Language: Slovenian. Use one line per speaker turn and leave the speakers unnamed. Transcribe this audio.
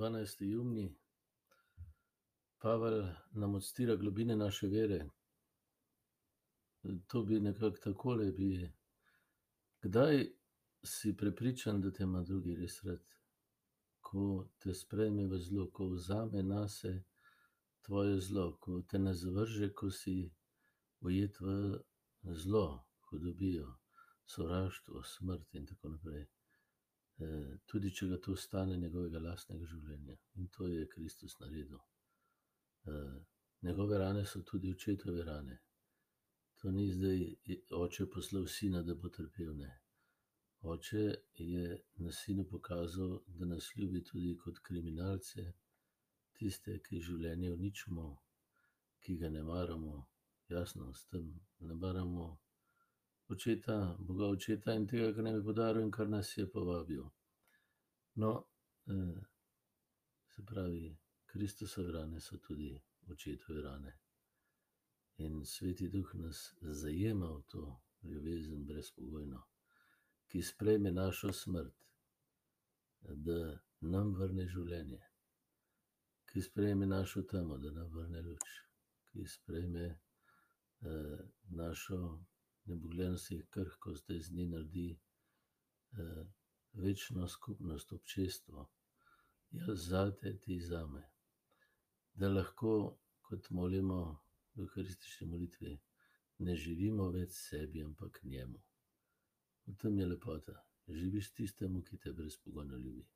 12. juni, Pavel nam odstira globine naše vere. To bi nekako takole bi. Kdaj si prepričan, da te ima drugi res rad? Ko te sprejme v zelo, ko vzame nase tvoje zlo, ko te ne zavrže, ko si ujet v zlo, hudobijo, sovraštvo, smrt in tako naprej. Tudi če ga to stane njegovega lastnega življenja. In to je Kristus naredil. njegove rane so tudi očetove rane. To ni zdaj oče poslal sina, da bo trpel, ne. Oče je na sinu pokazal, da nas ljubi tudi kot kriminalce, tiste, ki življenje uničimo, ki ga ne maramo. Jasno, s tem ne maramo očeta, Boga očeta in tega, kar nam je podaril in kar nas je povabil. No, se pravi, Kristusove rane so tudi očetove rane. In Sveti duh nas zajema v to ljubezen brezpogojno, ki sprejme našo smrt, da nam vrne življenje. Ki sprejme našo temo, da nam vrne luč. Ki sprejme, našo nebogljenost in krhkost, da iz nje naredi, večno skupnost, občestvo. Jaz zate, ti zame. Da lahko, kot molimo v evharistični molitvi, ne živimo več sebi, ampak njemu. V tem je lepota. Živiš tistemu, ki te brezpogojno ljubi.